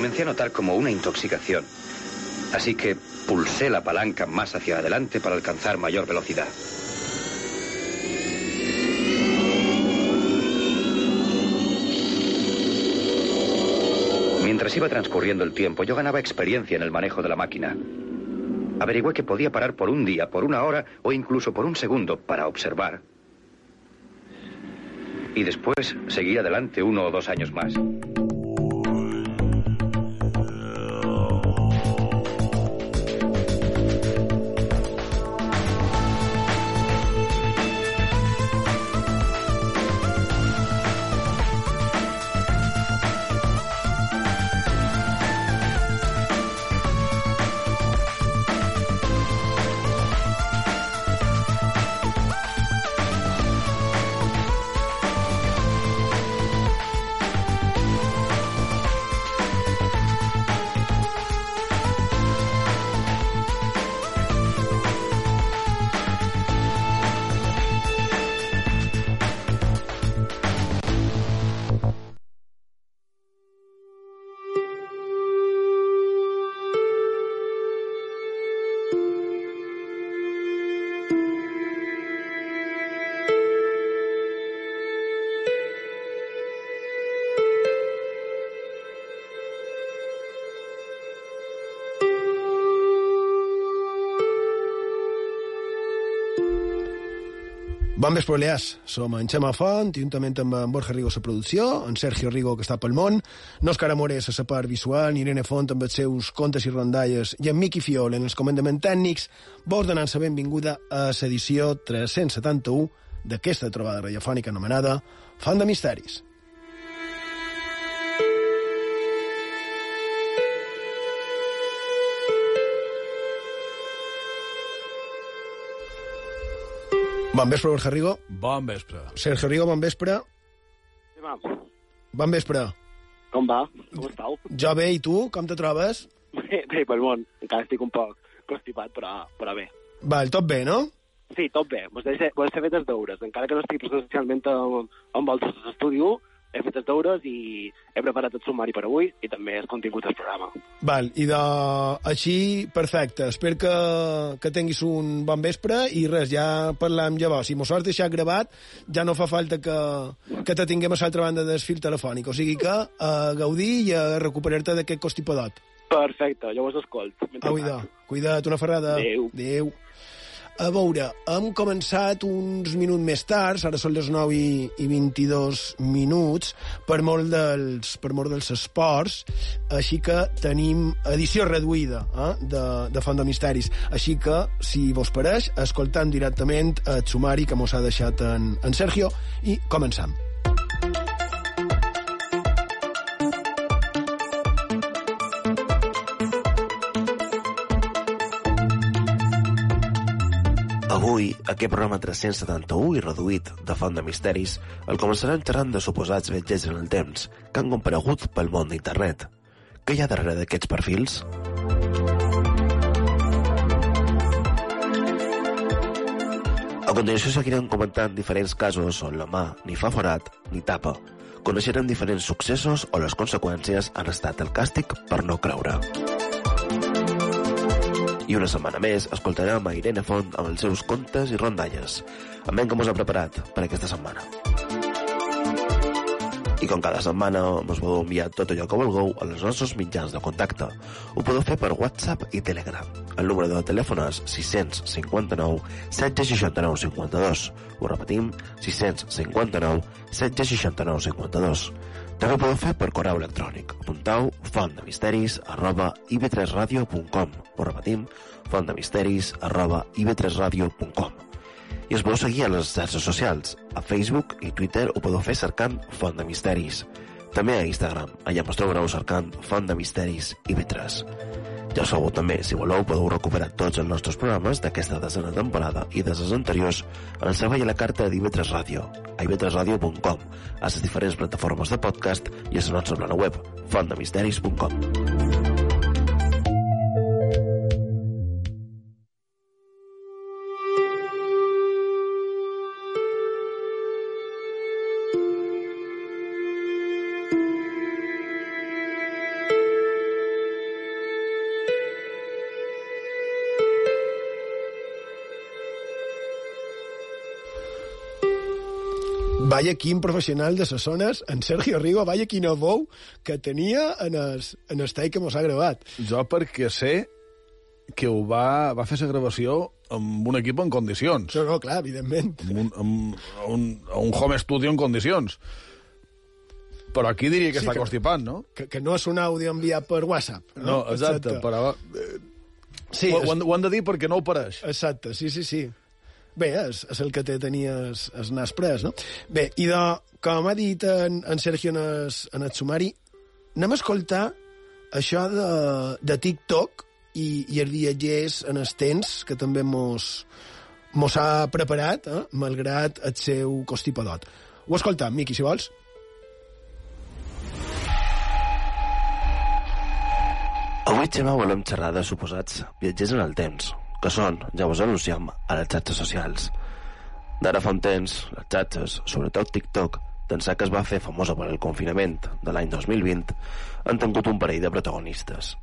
comencé a notar como una intoxicación. Así que pulsé la palanca más hacia adelante para alcanzar mayor velocidad. Mientras iba transcurriendo el tiempo, yo ganaba experiencia en el manejo de la máquina. Averigüé que podía parar por un día, por una hora o incluso por un segundo para observar. Y después seguir adelante uno o dos años más. Bon vespre, Oleàs. Som en Xema Font, juntament amb en Borja Rigo la producció, en Sergio Rigo, que està pel món, no Òscar Amores a la part visual, Irene Font amb els seus contes i rondalles, i en Miqui Fiol en els comandaments tècnics, vos donant la benvinguda a l'edició 371 d'aquesta trobada radiofònica anomenada Font de Misteris. Bon vespre, Borja Rigo. Bon vespre. Sergio Rigo, bon vespre. Sí, va. Bon vespre. Com va? Com estàu? Jo bé, i tu? Com te trobes? Bé, bé, pel món. Encara estic un poc constipat, però, però bé. Val, tot bé, no? Sí, tot bé. Vos he, vos fet els deures. Encara que no estic presencialment amb, amb vosaltres a l'estudi, he fet els deures i he preparat el sumari per avui i també el contingut del programa. Val, i de... així, perfecte. Espero que, que tinguis un bon vespre i res, ja parlam llavors. Si mos has deixat gravat, ja no fa falta que, que te tinguem a l'altra banda del fil telefònic. O sigui que a gaudir i a recuperar-te d'aquest constipadot. Perfecte, vos escolt. Au, idò. Cuida't, una ferrada. Adéu. Adéu. A veure, hem començat uns minuts més tard, ara són les 9 i, i 22 minuts, per molt, dels, per molt dels esports, així que tenim edició reduïda eh, de, de Font de Misteris. Així que, si vos pareix, escoltant directament el sumari que mos ha deixat en, en Sergio i començam. Avui, aquest programa 371 i reduït de Font de Misteris el començarem xerrant de suposats viatgers en el temps que han comparegut pel món d'internet. Què hi ha darrere d'aquests perfils? A continuació seguirem comentant diferents casos on la mà ni fa forat ni tapa. Coneixerem diferents successos o les conseqüències han estat el càstig per no creure. I una setmana més escoltarem a Irene Font amb els seus contes i rondalles. Amb que mos ha preparat per aquesta setmana. I com cada setmana mos podeu enviar tot allò que vulgueu a les nostres mitjans de contacte. Ho podeu fer per WhatsApp i Telegram. El número de telèfon és 659 769 52. Ho repetim, 659 769 52. També ho podeu fer per correu electrònic. Apuntau fontdemisteris arroba ib3radio.com Ho repetim, fontdemisteris arroba ib3radio.com I es podeu seguir a les xarxes socials. A Facebook i Twitter ho podeu fer cercant Font de Misteris. També a Instagram, allà ens trobareu cercant Font de Misteris ib3. Ja sabeu també, si voleu podeu recuperar tots els nostres programes d'aquesta desena temporada i de les anteriors en el servei a la carta d'IV3 Ràdio, a ib3radio.com, a les diferents plataformes de podcast i a la nostra plana web, fontdemisteris.com. Vaya quin professional de les zones, en Sergio Rigo, vaya quina veu que tenia en el, en el tall que mos ha gravat. Jo perquè sé que ho va, va fer la gravació amb un equip en condicions. No, no, clar, evidentment. Amb un, amb un, un home studio en condicions. Però aquí diria que Sí, està que- constipat, no? Que, que no és un àudio enviat per WhatsApp. No, No, exacte, però... Eh, Sí, ho, ho, han, ho han de dir perquè no ho pareix. Exacte, sí, sí, sí. Bé, és, és el que té tenir el, nas pres, no? Bé, i de, com ha dit en, en Sergio en el, en el sumari, anem a escoltar això de, de TikTok i, i els viatgers en els temps, que també mos, mos ha preparat, eh? malgrat el seu constipadot. Ho escoltam, Miqui, si vols. Avui, Xema, volem xerrar de suposats viatgers en el temps, que són, ja us anunciem, a les xarxes socials. D'ara fa un temps, les xarxes, sobretot TikTok, d'ençà que es va fer famosa per el confinament de l'any 2020, han tingut un parell de protagonistes.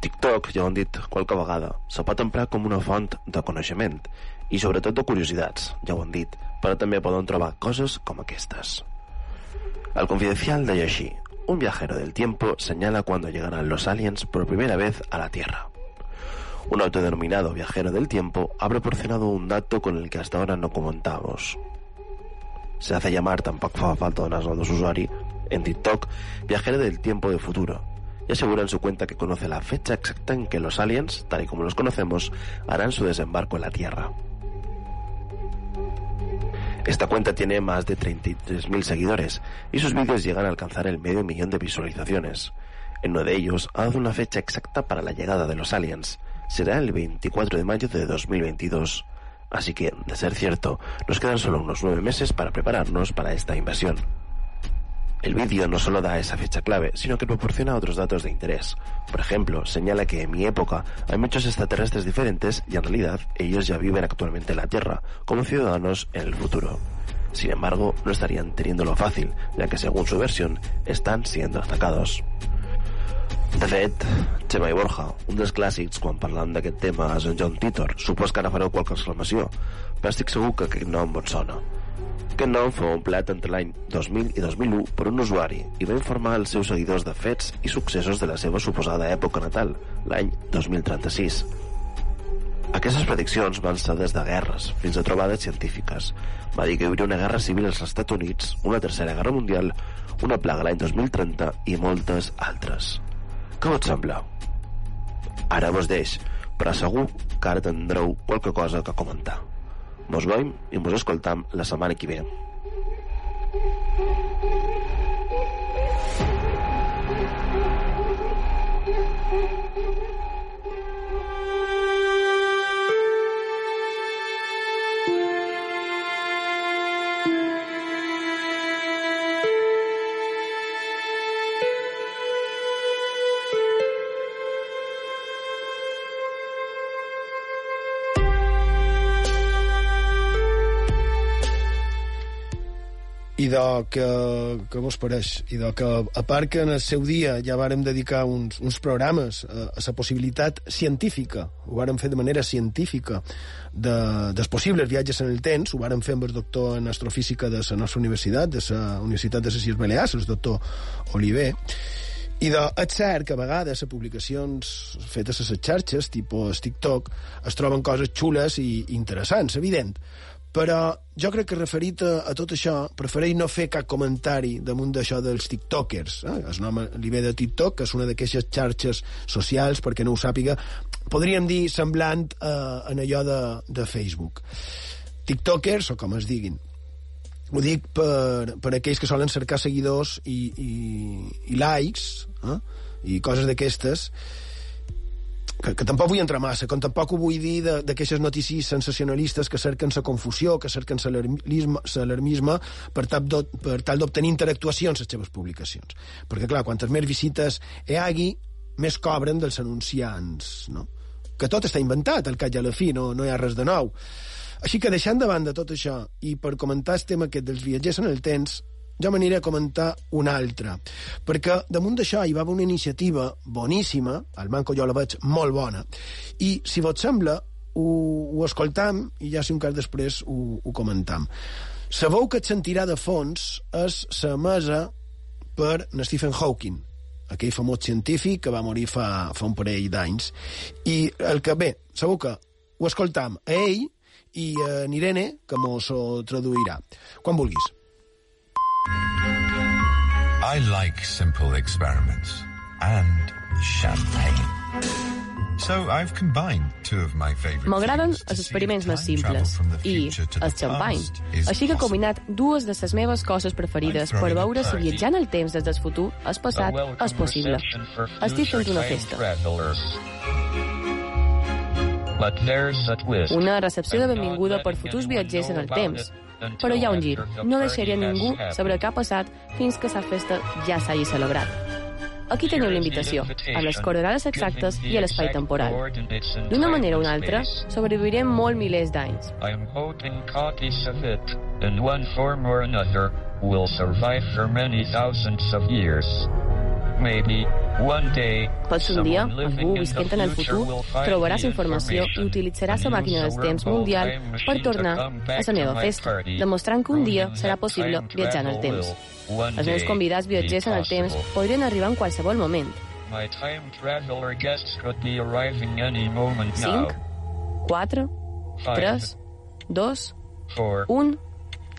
TikTok, ja ho han dit qualque vegada, se pot emprar com una font de coneixement i sobretot de curiositats, ja ho han dit, però també poden trobar coses com aquestes. El Confidencial deia així, un viajero del tiempo señala cuando llegarán los aliens por primera vez a la Tierra. Un autodenominado viajero del tiempo ha proporcionado un dato con el que hasta ahora no comentamos. Se hace llamar, tampoco fa falta donar de su usuario, en TikTok, viajero del tiempo de futuro, y asegura en su cuenta que conoce la fecha exacta en que los aliens, tal y como los conocemos, harán su desembarco en la Tierra. Esta cuenta tiene más de 33.000 seguidores y sus vídeos llegan a alcanzar el medio millón de visualizaciones. En uno de ellos ha dado una fecha exacta para la llegada de los aliens. Será el 24 de mayo de 2022. Así que, de ser cierto, nos quedan solo unos nueve meses para prepararnos para esta invasión. El vídeo no solo da esa fecha clave, sino que proporciona otros datos de interés. Por ejemplo, señala que en mi época hay muchos extraterrestres diferentes y en realidad ellos ya viven actualmente en la Tierra, como ciudadanos en el futuro. Sin embargo, no estarían teniéndolo fácil, ya que según su versión, están siendo atacados. Fet, Xema i Borja, un dels clàssics quan parlant d'aquest tema és en John Titor. Supos que ara fareu qualque exclamació, però estic segur que aquest nom vos sona. Aquest nom fou empleat entre l'any 2000 i 2001 per un usuari i va informar els seus seguidors de fets i successos de la seva suposada època natal, l'any 2036. Aquestes prediccions van ser des de guerres fins a trobades científiques. Va dir que hi hauria una guerra civil als Estats Units, una tercera guerra mundial, una plaga l'any 2030 i moltes altres. Què us sembla? Ara vos deix, però segur que ara tindreu qualque cosa que comentar. Mos veiem i mos escoltam la setmana que ve. I de que, que vos pareix? I que, a part que en el seu dia ja vàrem dedicar uns, uns programes a, a la possibilitat científica, ho vàrem fer de manera científica, de, dels possibles viatges en el temps, ho vàrem fer amb el doctor en astrofísica de la nostra universitat, de la Universitat de les Illes Balears, el doctor Oliver, i de, és cert que a vegades a publicacions fetes a les xarxes, tipus TikTok, es troben coses xules i interessants, evident. Però jo crec que referit a, a tot això, prefereix no fer cap comentari damunt d'això dels tiktokers. Eh? El nom li ve de TikTok, que és una d'aquestes xarxes socials, perquè no ho sàpiga, podríem dir semblant eh, en allò de, de Facebook. Tiktokers, o com es diguin, ho dic per, per aquells que solen cercar seguidors i, i, i likes eh? i coses d'aquestes que, que tampoc vull entrar massa, com tampoc ho vull dir d'aquestes notícies sensacionalistes que cerquen la confusió, que cerquen l'alarmisme per d'ob- per tal d'obtenir interactuacions a les seves publicacions. Perquè, clar, quantes més visites hi hagi, més cobren dels anunciants, no? Que tot està inventat, al cap i a la fi, no, no hi ha res de nou. Així que, deixant de banda tot això, i per comentar el tema aquest dels viatgers en el temps, jo m'aniré a comentar una altra. Perquè damunt d'això hi va haver una iniciativa boníssima, al Manco jo la veig molt bona, i si vos sembla, ho, ho escoltam i ja si un cas després ho, ho comentam. Sabeu que et sentirà de fons és la mesa per Stephen Hawking, aquell famós científic que va morir fa, fa un parell d'anys. I el que, bé, segur que ho escoltam a ell i a Irene, que mos ho traduirà. Quan vulguis. I like simple experiments and champagne. So I've combined two of my favorite M'agraden els experiments més simples i el xampany. Així que he combinat dues de les meves coses preferides per veure si viatjant el temps des del futur, el passat, és possible. Estic fent una festa. Una recepció de benvinguda per futurs viatgers en el temps. Però hi ha un gir. No deixaria ningú saber què ha passat fins que la festa ja s'hagi celebrat. Aquí teniu l'invitació, a les coordenades exactes i a l'espai temporal. D'una manera o una altra, sobrevivirem molt milers d'anys. Will survive for many thousands of years. Maybe, one day, Pots un dia, algú visquent en el futur, trobaràs informació i utilitzaràs la màquina del temps mundial per tornar a la meva festa, demostrant que un dia serà possible viatjar en el temps. Els meus convidats viatgers en el temps podrien arribar en qualsevol moment. My time traveler guests could be arriving any moment 5, now. 4, 3, 2, 4, 1...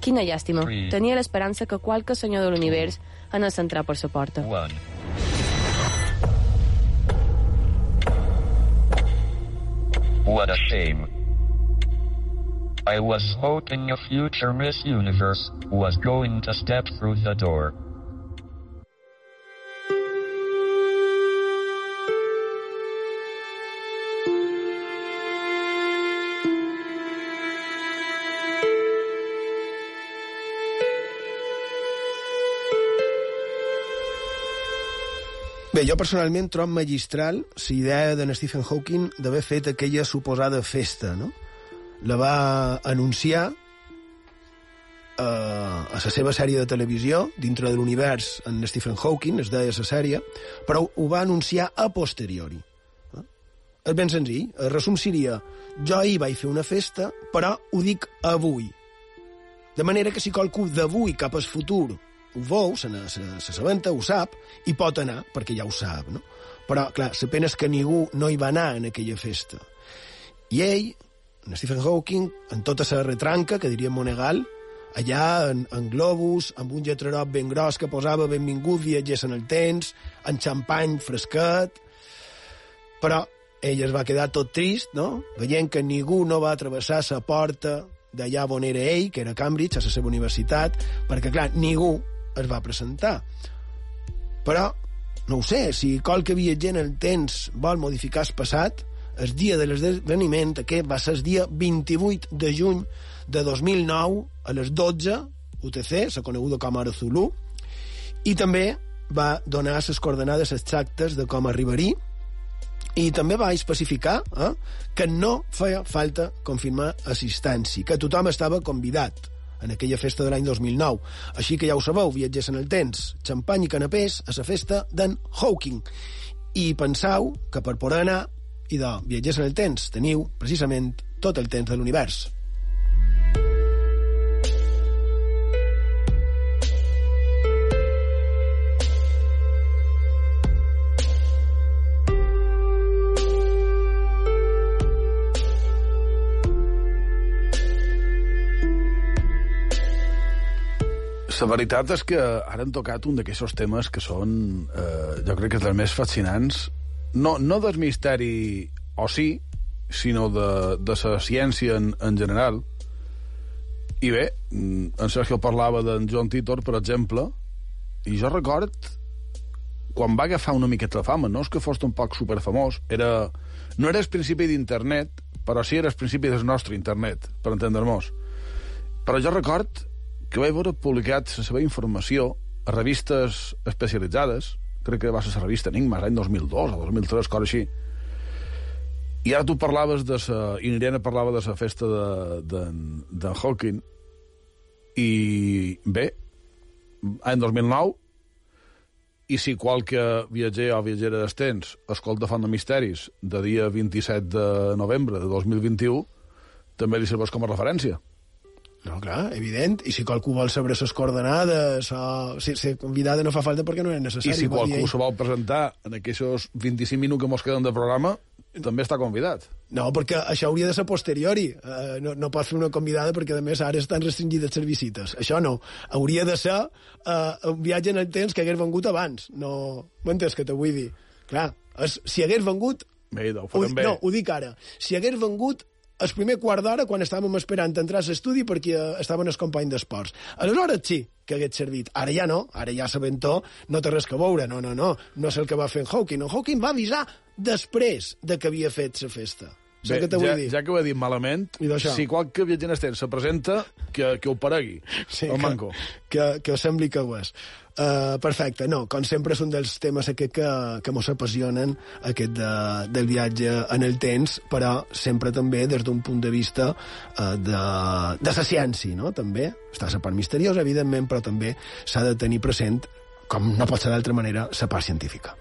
Quina llàstima. Tenia l'esperança que qualque senyor de l'univers anés a entrar per la porta. 1. What a shame. I was hoping a future Miss Universe was going to step through the door. Bé, jo personalment trobo magistral la idea de Stephen Hawking d'haver fet aquella suposada festa, no? La va anunciar eh, a la seva sèrie de televisió, dintre de l'univers en Stephen Hawking, es deia la sèrie, però ho va anunciar a posteriori. Eh? És ben senzill. El resum seria jo ahir vaig fer una festa, però ho dic avui. De manera que si qualcú d'avui cap al futur ho veu, se n'assabenta, ho sap, i pot anar, perquè ja ho sap, no? Però, clar, la pena és que ningú no hi va anar en aquella festa. I ell, en Stephen Hawking, en tota la retranca, que diríem Monegal, allà en, en globus, amb un lletrerot ben gros que posava benvingut viatgers en el temps, en xampany fresquet... Però ell es va quedar tot trist, no?, veient que ningú no va travessar la porta d'allà on era ell, que era Cambridge, a la seva universitat, perquè, clar, ningú es va presentar. Però, no ho sé, si qualque viatger en el temps vol modificar el passat, el dia de l'esdeveniment, aquest va ser el dia 28 de juny de 2009 a les 12 UTC, la coneguda com ara Zulu, i també va donar les coordenades exactes de com arribaria i també va especificar eh, que no feia falta confirmar assistència, que tothom estava convidat en aquella festa de l'any 2009. Així que ja ho sabeu, viatgers en el temps, xampany i canapés a la festa d'en Hawking. I penseu que per poder anar i de viatgers en el temps teniu precisament tot el temps de l'univers. La veritat és que ara han tocat un d'aquests temes que són, eh, jo crec que dels més fascinants, no, no del misteri o sí, sinó de, de la ciència en, en general. I bé, en Sergio parlava d'en John Titor, per exemple, i jo record quan va agafar una miqueta de fama, no és que fos tampoc superfamós, era, no era el principi d'internet, però sí era el principi del nostre internet, per entendre-nos. Però jo record que vaig veure publicat la seva informació a revistes especialitzades, crec que va ser la revista Enigma, l'any 2002 o 2003, cosa així. I ara tu parlaves de sa... I Irene parlava de la festa d'en de, de Hawking, i bé, any 2009, i si qualque viatger o viatgera d'estens escolta Font de Misteris de dia 27 de novembre de 2021, també li serveix com a referència. No, clar, evident. I si qualcú vol saber les coordenades o si ser convidada no fa falta perquè no és necessari. I si dir qualcú ell. se vol presentar en aquests 25 minuts que mos queden de programa, també està convidat. No, perquè això hauria de ser posteriori. Uh, no, no pots fer una convidada perquè, a més, ara estan restringides les visites. Això no. Hauria de ser uh, un viatge en el temps que hagués vengut abans. No... M'entens que te vull dir? Clar, és, si hagués vengut... Bé, ho Ho, no, ho dic ara. Si hagués vengut el primer quart d'hora quan estàvem esperant entrar a l'estudi perquè eh, estaven els companys d'esports. Aleshores sí que hagués servit. Ara ja no, ara ja sabentó no té res que veure, no, no, no. No és el que va fer en Hawking. En Hawking va avisar després de que havia fet la festa. Bé, vull ja, dir? ja que ho he dit malament, si qualque viatger en se presenta, que, que ho paregui, Sí, el que, manco. Que, que us sembli que ho és. Uh, perfecte, no, com sempre és un dels temes aquest que, que mos apassionen, aquest de, del viatge en el temps, però sempre també des d'un punt de vista uh, de, de la ciència, no? També està la part misteriosa, evidentment, però també s'ha de tenir present, com no pot ser d'altra manera, la part científica.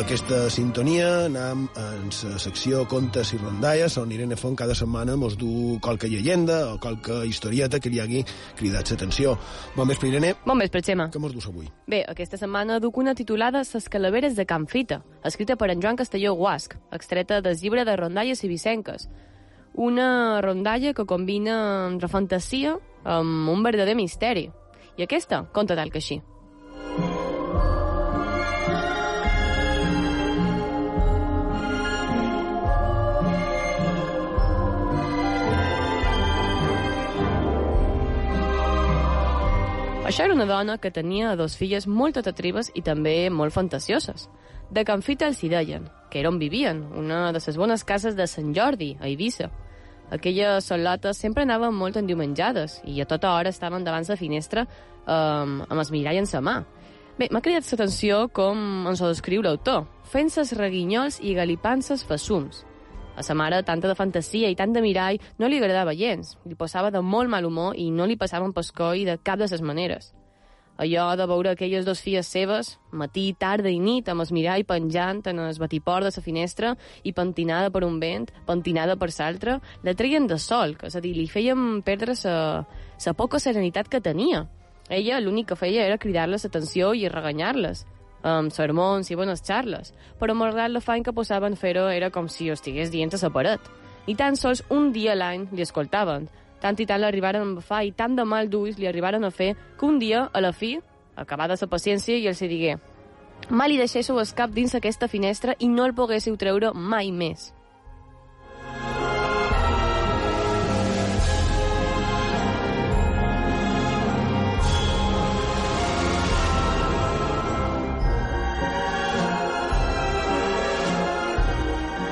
Amb aquesta sintonia anem en la secció Contes i Rondalles, on Irene Font cada setmana mos du qualque llegenda o qualque historieta que li hagi cridat l'atenció. Bon vespre, Irene. Bon vespre, Xema. Què mos dus avui? Bé, aquesta setmana duc una titulada Ses calaveres de Can Fita, escrita per en Joan Castelló Guasc, extreta del llibre de rondalles i vicenques. Una rondalla que combina entre fantasia amb un verdader misteri. I aquesta conta tal que així. Això era una dona que tenia dos filles molt atractives i també molt fantasioses. De Can Fita els hi deien, que era on vivien, una de les bones cases de Sant Jordi, a Eivissa. Aquelles solotes sempre anaven molt endiumenjades i a tota hora estaven davant la finestra um, amb el mirall en sa mà. Bé, m'ha cridat l'atenció com ens ho descriu l'autor, fent ses reguinyols i galipant-ses fessums. A sa mare, tanta de fantasia i tant de mirall no li agradava gens. Li posava de molt mal humor i no li passaven pescoi de cap de ses maneres. Allò de veure aquelles dos filles seves, matí, tarda i nit, amb el mirall penjant en el batiport de sa finestra i pentinada per un vent, pentinada per l'altre, la treien de sol, és a dir, li feien perdre sa poca serenitat que tenia. Ella l'únic que feia era cridar-les atenció i reganyar-les, amb sermons i bones xarles, però malgrat l'afany que posaven fer-ho era com si ho estigués dient a la paret. Ni tan sols un dia a l'any li escoltaven, tant i tant l'arribaren a embafar i tant de mal d'ulls li arribaren a fer que un dia, a la fi, acabada la paciència, i els hi digué mal li deixéssiu el cap dins aquesta finestra i no el poguéssiu treure mai més.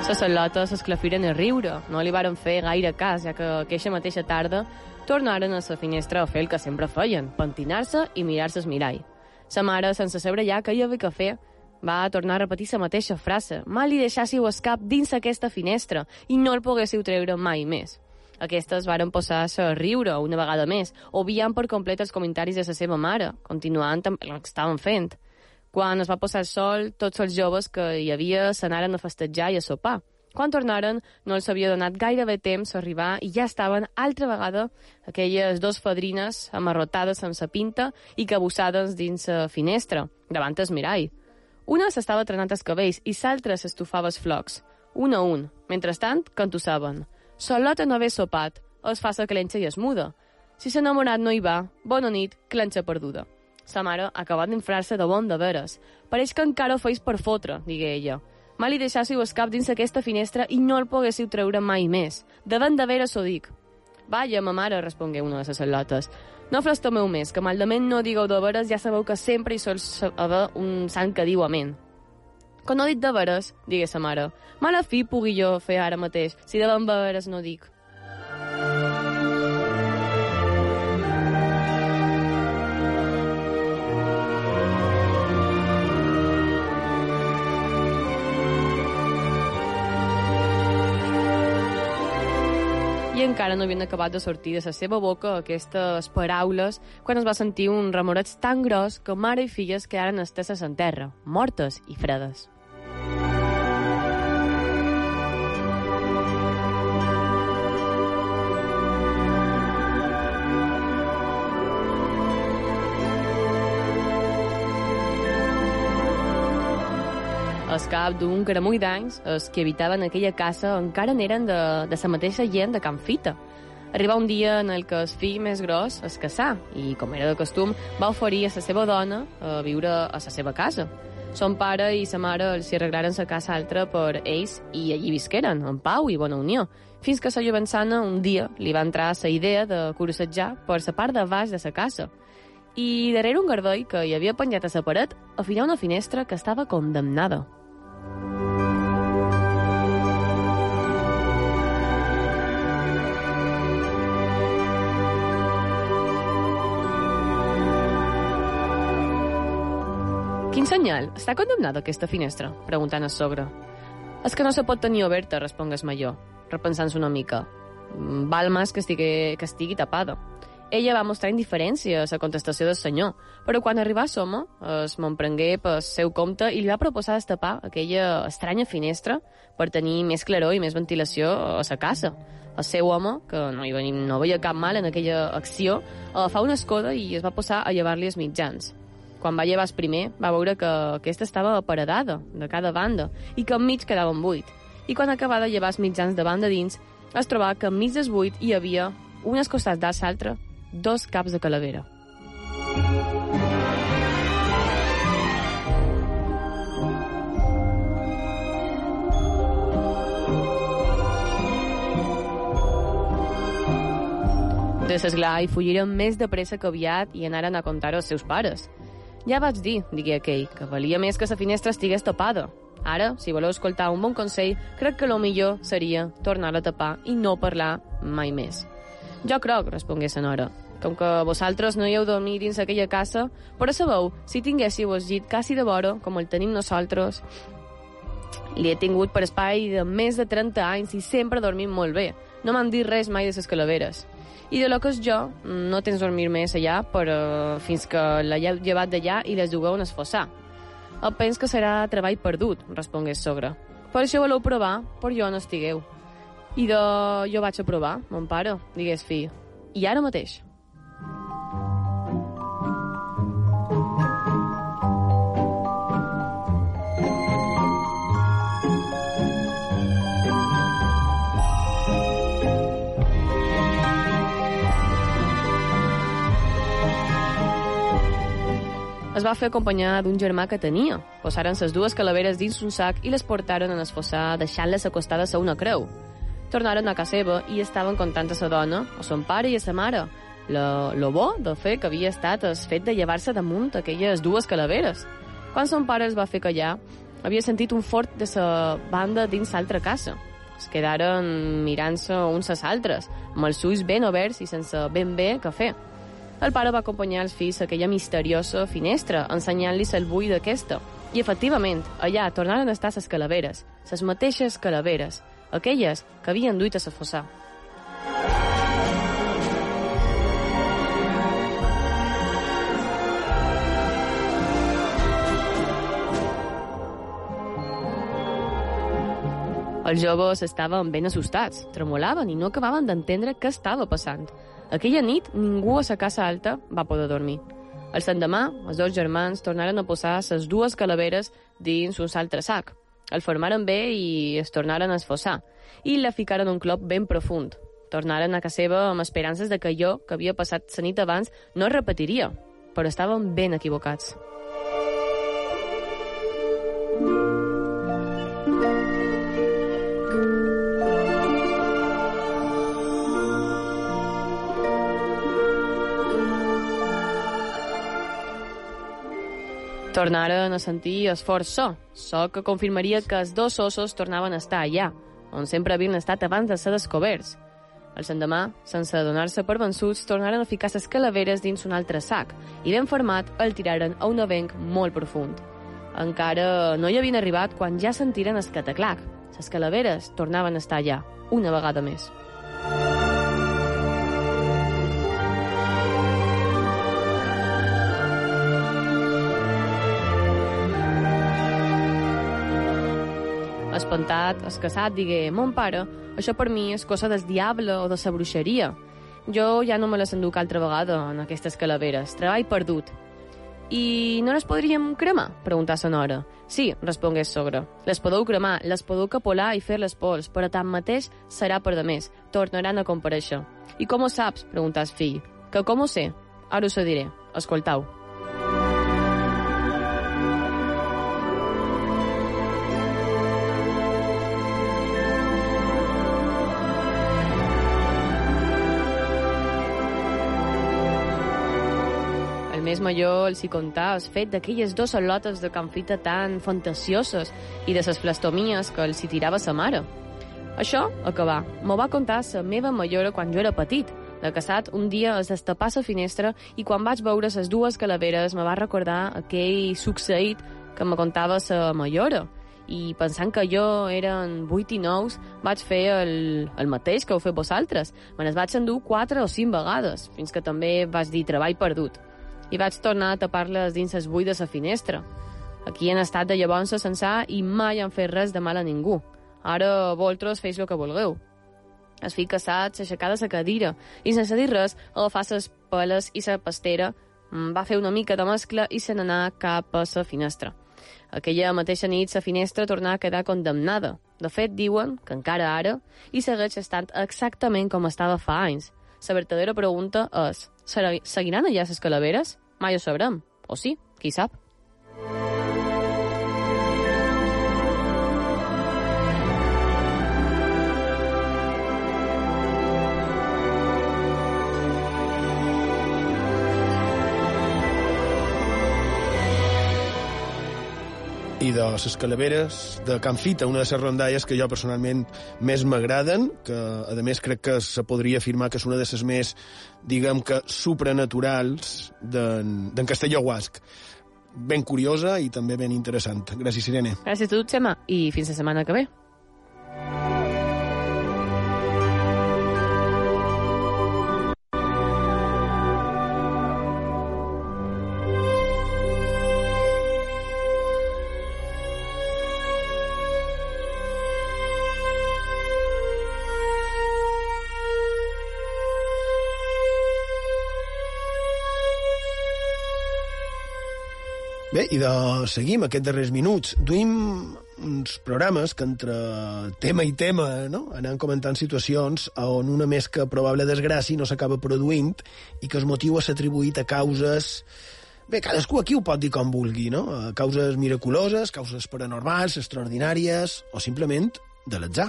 Les salotes s'esclafiren a riure. No li varen fer gaire cas, ja que aquella mateixa tarda tornaren a la finestra a fer el que sempre feien, pentinar-se i mirar-se el mirall. Sa mare, sense saber ja què hi havia que fer, va tornar a repetir la mateixa frase. Mal li deixàssiu el cap dins aquesta finestra i no el poguéssiu treure mai més. Aquestes varen posar-se a riure una vegada més, obviant per complet els comentaris de la seva mare, continuant amb el que estaven fent. Quan es va posar el sol, tots els joves que hi havia s'anaren a festejar i a sopar. Quan tornaren, no els havia donat gairebé temps a arribar i ja estaven altra vegada aquelles dos fadrines amarrotades sa pinta i cabussades dins la finestra, davant el mirall. Una s'estava trenant els cabells i l'altra s'estufava els flocs, un a un. Mentrestant, cantussaven. Solota no haver sopat, es fa sa clenxa i es muda. Si s'enamorat no hi va, bona nit, clenxa perduda. Sa mare acabat d'inflar-se de bon de veres. Pareix que encara ho feis per fotre, digué ella. Mal li deixássiu el cap dins aquesta finestra i no el poguéssiu treure mai més. Ben de veres ho dic. Vaja, ma mare, respongué una de les celotes. No flastomeu més, que maldament no digueu de veres, ja sabeu que sempre hi sol haver un sant que diu amén. Que no dit de veres, digué sa mare. Mala fi pugui jo fer ara mateix, si ben veres no dic. Encara no havien acabat de sortir de la seva boca aquestes paraules quan es va sentir un remoreig tan gros que mare i filles quedaren esteses en terra, mortes i fredes. Al cap d'un caramull d'anys, els que habitaven aquella casa encara n'eren de, de la mateixa gent de Can Fita. Arriba un dia en el que el fill més gros es casà i, com era de costum, va oferir a la seva dona a viure a la seva casa. Son pare i sa mare els arreglaren la casa altra per ells i allí visqueren, en pau i bona unió, fins que la jovençana un dia li va entrar la idea de cursetjar per la part de baix de la casa. I darrere un garbell que hi havia penjat a la paret, afinar una finestra que estava condemnada. Senyal? Està condemnada aquesta finestra? Preguntant el sogre. És que no se pot tenir oberta, respongué el major, repensant-se una mica. Mm, Val més que estigui, que estigui tapada. Ella va mostrar indiferència a la contestació del senyor, però quan arribà a Soma, es m'emprengué pel seu compte i li va proposar destapar aquella estranya finestra per tenir més claror i més ventilació a la casa. El seu home, que no, hi venia, no veia cap mal en aquella acció, agafà una escoda i es va posar a llevar-li els mitjans. Quan va llevar el primer, va veure que aquesta estava aparedada de cada banda i que enmig quedava un buit. I quan acabava de llevar els mitjans de banda dins, es trobava que enmig del buit hi havia, un costats de l'altre, dos caps de calavera. De l'esglar hi fugiren més de pressa que aviat i anaren a contar-ho als seus pares. Ja vaig dir, digué aquell, que valia més que la finestra estigués tapada. Ara, si voleu escoltar un bon consell, crec que lo millor seria tornar a tapar i no parlar mai més. Jo crec, respongué la nora, com que vosaltres no hi heu dormit dins aquella casa, però sabeu, si tinguéssiu el llit quasi de vora, com el tenim nosaltres, li he tingut per espai de més de 30 anys i sempre he dormit molt bé. No m'han dit res mai de les calaveres. I de lo que és jo, no tens dormir més allà però fins que l'heu llevat d'allà i les dugueu en esfossar. El pens que serà treball perdut, respongué el sogre. Per això voleu provar, però jo no estigueu. I de... jo vaig a provar, mon pare, digués fill. I ara mateix. Es va fer acompanyar d'un germà que tenia. Posaren les dues calaveres dins un sac i les portaren en esfossar, deixant-les acostades a una creu. Tornaren a casa seva i estaven contant a sa dona, a son pare i a sa mare, lo, lo bo de fer que havia estat el fet de llevar-se damunt aquelles dues calaveres. Quan son pare es va fer callar, havia sentit un fort de sa banda dins l'altra casa. Es quedaren mirant-se uns als altres, amb els ulls ben oberts i sense ben bé què fer. El pare va acompanyar els fills a aquella misteriosa finestra, ensenyant-los el bull d'aquesta. I, efectivament, allà tornaren a estar les calaveres, les mateixes calaveres, aquelles que havien duit a la fossar. Els joves estaven ben assustats, tremolaven i no acabaven d'entendre què estava passant. Aquella nit ningú a la casa alta va poder dormir. El l'endemà, els dos germans tornaren a posar les dues calaveres dins un altre sac. El formaren bé i es tornaren a esfossar, i la ficaren un clop ben profund. Tornaren a casa seva amb esperances de que jo, que havia passat la nit abans, no es repetiria, però estaven ben equivocats. Tornaren a sentir esforç so, so que confirmaria que els dos ossos tornaven a estar allà, on sempre havien estat abans de ser descoberts. El sendemà, sense adonar-se per vençuts, tornaren a ficar les calaveres dins un altre sac i, ben format, el tiraren a un avenc molt profund. Encara no hi havien arribat quan ja sentiren el cataclac. Les calaveres tornaven a estar allà, una vegada més. Espantat, escassat, digué, mon pare, això per mi és cosa del diable o de la bruixeria. Jo ja no me les enduc altra vegada en aquestes calaveres. Treball perdut. I no les podríem cremar? Preguntà sa nora. Sí, respongué sogra. Les podeu cremar, les podeu capolar i fer les pols, però tanmateix serà per de més. Tornaran a compareixer. I com ho saps? preguntà el fill. Que com ho sé? Ara us ho diré. Escoltau. Més major els hi contà el fet d'aquelles dos al·lotes de canfita tan fantasioses i de les flastomies que els hi tirava sa mare. Això, acabà, m'ho va contar sa meva majora quan jo era petit. De casat, un dia es destapà sa finestra i quan vaig veure les dues calaveres me va recordar aquell succeït que me contava sa majora. I pensant que jo eren 8 i 9, vaig fer el, el mateix que heu fet vosaltres. Me les vaig endur 4 o 5 vegades, fins que també vaig dir treball perdut i vaig tornar a tapar-les dins els buits de la finestra. Aquí han estat de llavors a censar i mai han fet res de mal a ningú. Ara vosaltres feis el que vulgueu. El fill casat s'aixecà de la cadira i sense dir res agafà les peles i la pastera, va fer una mica de mescla i se n'anà cap a la finestra. Aquella mateixa nit la finestra tornà a quedar condemnada. De fet, diuen que encara ara hi segueix estant exactament com estava fa anys. La verdadera pregunta és, seguiran allà les calaveres? Mai ho sabrem. O sí, qui sap. I de les calaveres de Can Fita, una de les rondalles que jo personalment més m'agraden, que a més crec que se podria afirmar que és una de les més, diguem que, supranaturals d'en Castelló Guasc. Ben curiosa i també ben interessant. Gràcies, Irene. Gràcies a tu, Xema, i fins la setmana que ve. I de seguim aquests darrers minuts. Duim uns programes que entre tema i tema no? anem comentant situacions on una més que probable desgràcia no s'acaba produint i que el motiu és atribuït a causes... Bé, cadascú aquí ho pot dir com vulgui, no? A causes miraculoses, causes paranormals, extraordinàries o simplement de l'atzar.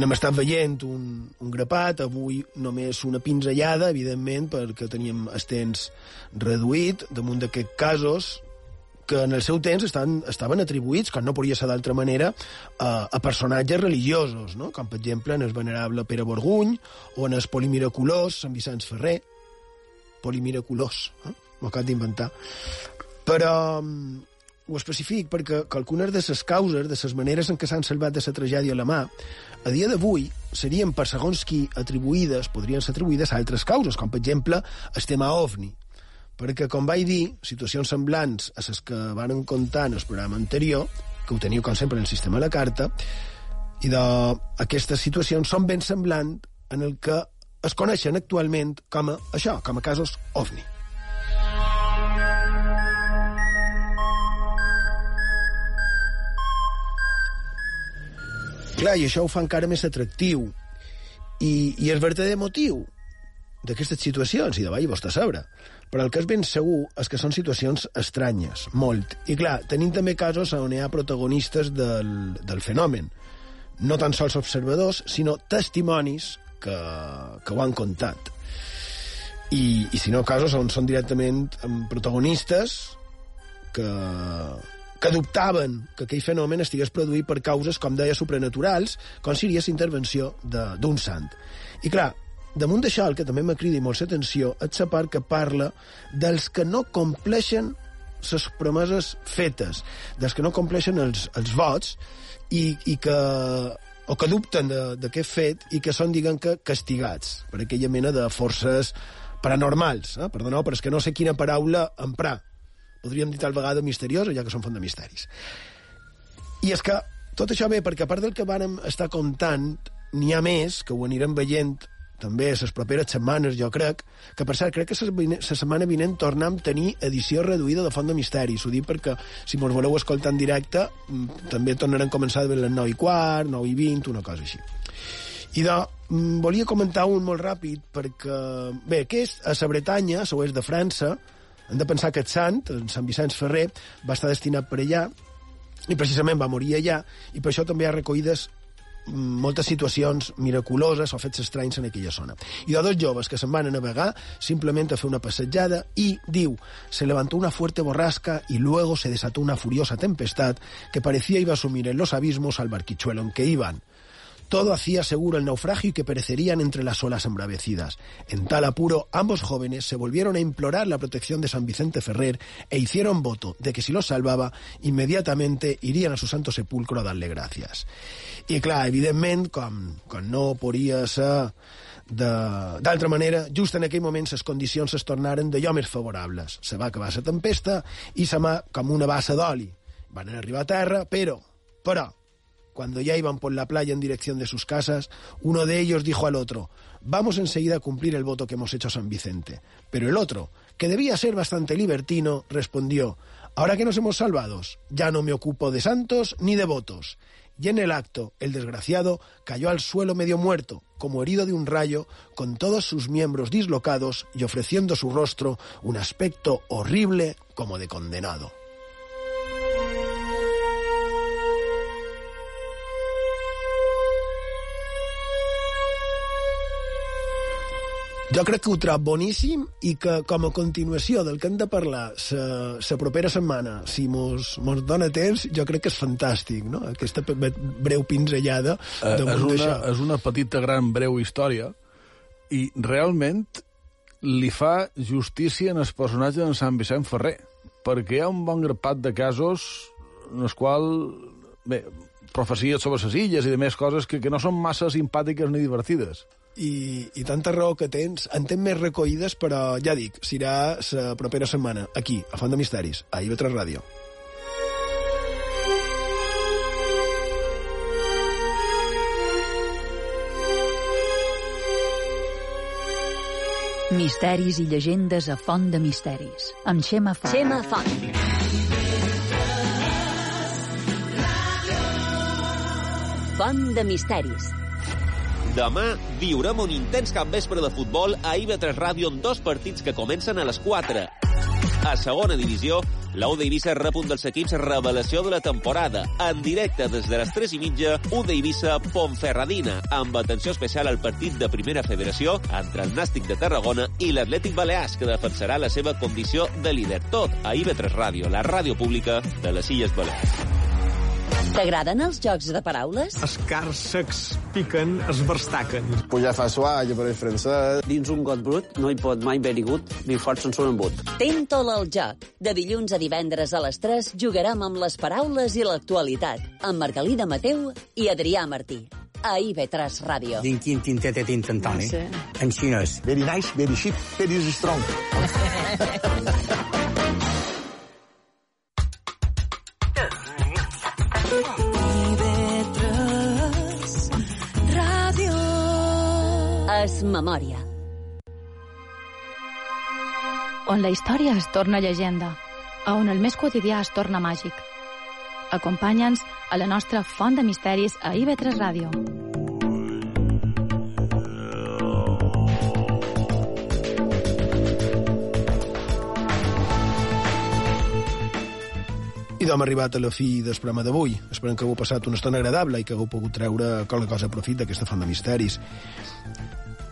N'hem estat veient un, un grapat, avui només una pinzellada, evidentment, perquè teníem el temps reduït, damunt d'aquests casos que en el seu temps estan, estaven atribuïts, com no podria ser d'altra manera, a, a personatges religiosos, no? com per exemple en el venerable Pere Borguny o en el polimiraculós Sant Vicenç Ferrer. Polimiraculós, eh? m'ho acabo d'inventar. Però um, ho especific perquè algunes de les causes, de les maneres en què s'han salvat de la tragèdia a la mà, a dia d'avui serien, per segons qui atribuïdes, podrien ser atribuïdes a altres causes, com per exemple el tema OVNI. Perquè, com vaig dir, situacions semblants a les que van comptar en el programa anterior, que ho teniu, com sempre, en el sistema de la carta, i d'aquestes situacions són ben semblants en el que es coneixen actualment com a això, com a casos OVNI. Clar, i això ho fa encara més atractiu. I, i el verdader motiu d'aquestes situacions, i de vall vostè sabre, però el que és ben segur és que són situacions estranyes, molt. I clar, tenim també casos on hi ha protagonistes del, del fenomen. No tan sols observadors, sinó testimonis que, que ho han contat. I, i si no, casos on són directament protagonistes que, que dubtaven que aquell fenomen estigués produït per causes, com deia, supranaturals, com si la intervenció d'un sant. I clar, damunt d'això, el que també me crida molt l'atenció és la part que parla dels que no compleixen les promeses fetes, dels que no compleixen els, els vots i, i que o que dubten d'aquest fet i que són, diguem que, castigats per aquella mena de forces paranormals. Eh? Perdoneu, però és que no sé quina paraula emprar. Podríem dir tal vegada misteriosa, ja que són font de misteris. I és que tot això ve perquè, a part del que vàrem estar comptant, n'hi ha més, que ho anirem veient també les properes setmanes, jo crec, que per cert, crec que la setmana vinent tornem a tenir edició reduïda de Font de Misteris. Ho dic perquè, si mos voleu escoltar en directe, mm, també tornarem a començar de les 9 i quart, 9 i 20, una cosa així. I de, mm, volia comentar un molt ràpid, perquè, bé, que és a la Bretanya, a l'oest de França, hem de pensar que el sant, Sant Vicenç Ferrer, va estar destinat per allà, i precisament va morir allà, i per això també hi ha recollides moltes situacions miraculoses o fets estranys en aquella zona. I dos joves que se'n van a navegar simplement a fer una passejada y, diu, se levantó una fuerte borrasca y luego se desató una furiosa tempestad que parecía iba a sumir en los abismos al barquichuelo en que iban. Todo hacía seguro el naufragio y que perecerían entre las olas embravecidas. En tal apuro, ambos jóvenes se volvieron a implorar la protección de San Vicente Ferrer e hicieron voto de que si los salvaba, inmediatamente irían a su santo sepulcro a darle gracias. I clar, evidentment, com, no podria ser d'altra manera, just en aquell moment les condicions es tornaren d'allò més favorables. Se va acabar la tempesta i se mà com una bassa d'oli. Van arribar a terra, però, però, Cuando ya iban por la playa en dirección de sus casas, uno de ellos dijo al otro, vamos enseguida a cumplir el voto que hemos hecho a San Vicente. Pero el otro, que debía ser bastante libertino, respondió, ahora que nos hemos salvados, ya no me ocupo de santos ni de votos. Y en el acto, el desgraciado cayó al suelo medio muerto, como herido de un rayo, con todos sus miembros dislocados y ofreciendo su rostro un aspecto horrible como de condenado. Jo crec que ho trob boníssim i que, com a continuació del que hem de parlar la propera setmana, si mos, mos dona temps, jo crec que és fantàstic, no? Aquesta breu pinzellada eh, és, una, és una petita, gran, breu història i realment li fa justícia en el personatge de Sant Vicent Ferrer, perquè hi ha un bon grapat de casos en els quals, bé, profecies sobre les illes i de més coses que, que no són massa simpàtiques ni divertides i, i tanta raó que tens, en tens més recollides, però ja dic, serà la propera setmana, aquí, a Font de Misteris, a IB3 Ràdio. Misteris i llegendes a Font de Misteris, amb Xema Font. Xema Font. Font de Misteris, Demà viurem un intens capvespre de futbol a IB3 Ràdio amb dos partits que comencen a les 4. A segona divisió, l'U d'Eivissa rep un dels equips revelació de la temporada. En directe des de les 3 i mitja, U d'Eivissa Pontferradina, amb atenció especial al partit de primera federació entre el Nàstic de Tarragona i l'Atlètic Balears, que defensarà la seva condició de líder. Tot a IB3 Ràdio, la ràdio pública de les Illes Balears. T'agraden els jocs de paraules? Secs piquen, es verstaquen. Pujar fa suar, jo pareix francès. Dins un got brut no hi pot mai very good ni fort sense un embut. Tento-la al joc. De dilluns a divendres a les 3 jugarem amb les paraules i l'actualitat. Amb Margalida Mateu i Adrià Martí. A IB3 Ràdio. Din quin tintete tintantoni. Sí. En xinès. Very nice, very cheap, very strong. memòria. On la història es torna llegenda, a on el més quotidià es torna màgic. Acompanya'ns a la nostra font de misteris a IB3 Ràdio. I hem arribat a la fi del programa d'avui. Esperem que hagueu passat una estona agradable i que hagueu pogut treure qualque cosa a profit d'aquesta font de misteris.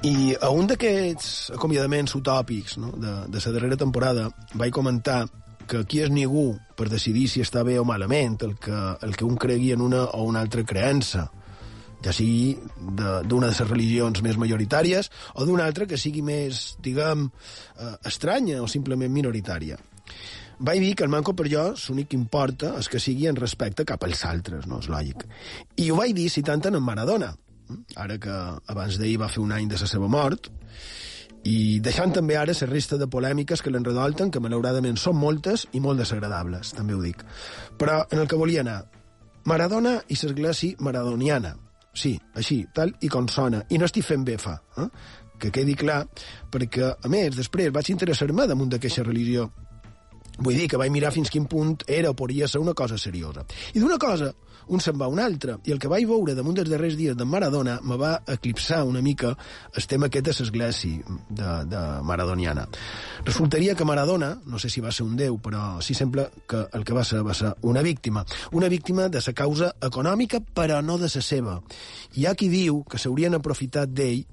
I a un d'aquests acomiadaments utòpics no, de, de la darrera temporada vaig comentar que aquí és ningú per decidir si està bé o malament el que, el que un cregui en una o una altra creença ja sigui d'una de, de les religions més majoritàries o d'una altra que sigui més, diguem, eh, estranya o simplement minoritària. Vaig dir que el manco per jo l'únic que importa és que sigui en respecte cap als altres, no? És lògic. I ho vaig dir citant en Maradona, ara que abans d'ahir va fer un any de la seva mort, i deixant també ara la resta de polèmiques que l'enredolten, que malauradament són moltes i molt desagradables, també ho dic. Però en el que volia anar, Maradona i l'església maradoniana. Sí, així, tal i com sona. I no estic fent befa, eh? que quedi clar, perquè, a més, després vaig interessar-me damunt d'aquesta religió Vull dir que vaig mirar fins quin punt era o podria ser una cosa seriosa. I d'una cosa, un se'n va a una altra, i el que vaig veure damunt dels darrers dies de Maradona me va eclipsar una mica el tema aquest de l'església de, de maradoniana. Resultaria que Maradona, no sé si va ser un déu, però sí sembla que el que va ser va ser una víctima. Una víctima de sa causa econòmica, però no de la seva. Hi ha qui diu que s'haurien aprofitat d'ell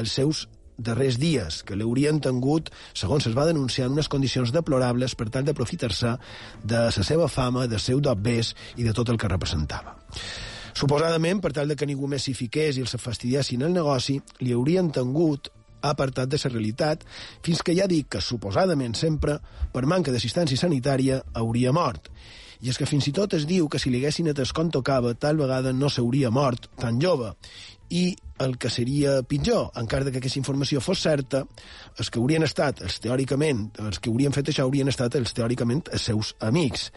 els seus darrers dies, que l'haurien tingut, segons es va denunciar, en unes condicions deplorables per tal d'aprofitar-se de la seva fama, de seu d'obvés i de tot el que representava. Suposadament, per tal de que ningú més s'hi fiqués i els fastidiessin el negoci, li haurien tingut apartat de la realitat, fins que ja dic que, suposadament sempre, per manca d'assistència sanitària, hauria mort. I és que fins i tot es diu que si li haguessin atès com tocava, tal vegada no s'hauria mort tan jove i el que seria pitjor, encara que aquesta informació fos certa, els que haurien estat, els teòricament, els que haurien fet això haurien estat els teòricament els seus amics.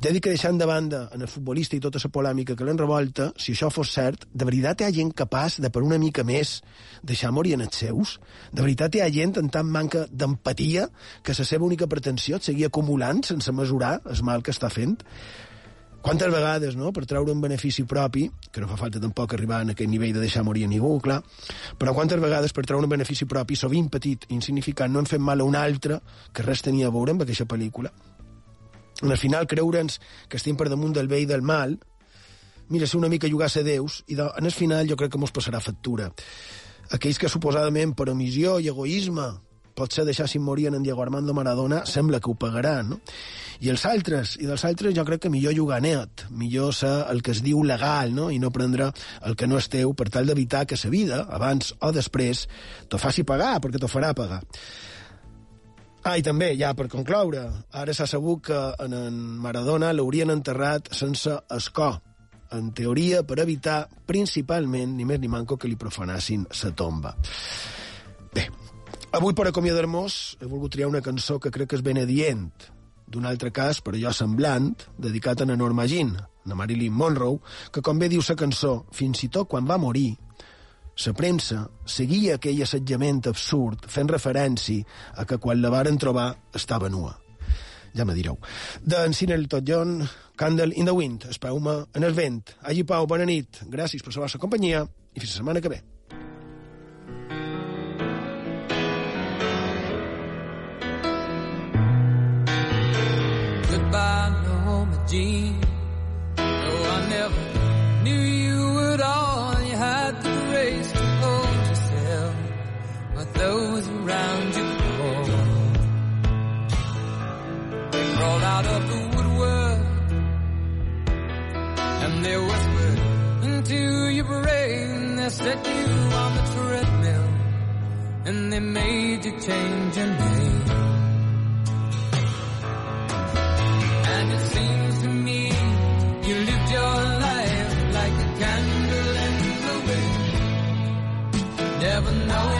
Ja dic que deixant de banda en el futbolista i tota la polèmica que l'enrevolta, si això fos cert, de veritat hi ha gent capaç de per una mica més deixar morir en els seus? De veritat hi ha gent en tant manca d'empatia que la seva única pretensió és seguir acumulant sense mesurar el mal que està fent? Quantes vegades, no?, per treure un benefici propi, que no fa falta tampoc arribar a aquest nivell de deixar morir a ningú, clar, però quantes vegades per treure un benefici propi, sovint petit, insignificant, no hem fet mal a un altre que res tenia a veure amb aquesta pel·lícula? En el final, creure'ns que estem per damunt del bé i del mal, mira, ser una mica jugar a déus, i en el final jo crec que mos passarà factura. Aquells que suposadament per omissió i egoisme potser deixassin morir en Diego Armando Maradona, sembla que ho pagaran, no? I els altres, i dels altres jo crec que millor jugar net, millor ser el que es diu legal, no? I no prendre el que no és teu per tal d'evitar que sa vida, abans o després, t'ho faci pagar, perquè t'ho farà pagar. Ah, i també, ja per concloure, ara s'ha sabut que en, en Maradona l'haurien enterrat sense escó, en teoria per evitar principalment, ni més ni manco, que li profanassin sa tomba. Bé, Avui, per acomiadar-nos, he volgut triar una cançó que crec que és ben adient, d'un altre cas, per allò semblant, dedicat a Norma Jean, la Marilyn Monroe, que, com bé diu la cançó, fins i tot quan va morir, la premsa seguia aquell assetjament absurd fent referència a que quan la varen trobar estava nua. Ja me direu. D'en Sinel Tot John, Candle in the Wind, espeu-me en el vent. Allí, Pau, bona nit. Gràcies per la vostra companyia i fins la setmana que ve. Jean. No, I never knew you at all. You had the grace to hold yourself, but those around you crawled. They crawled out of the woodwork, and they whispered into your brain. They set you on the treadmill, and they made you change your name. Wind, never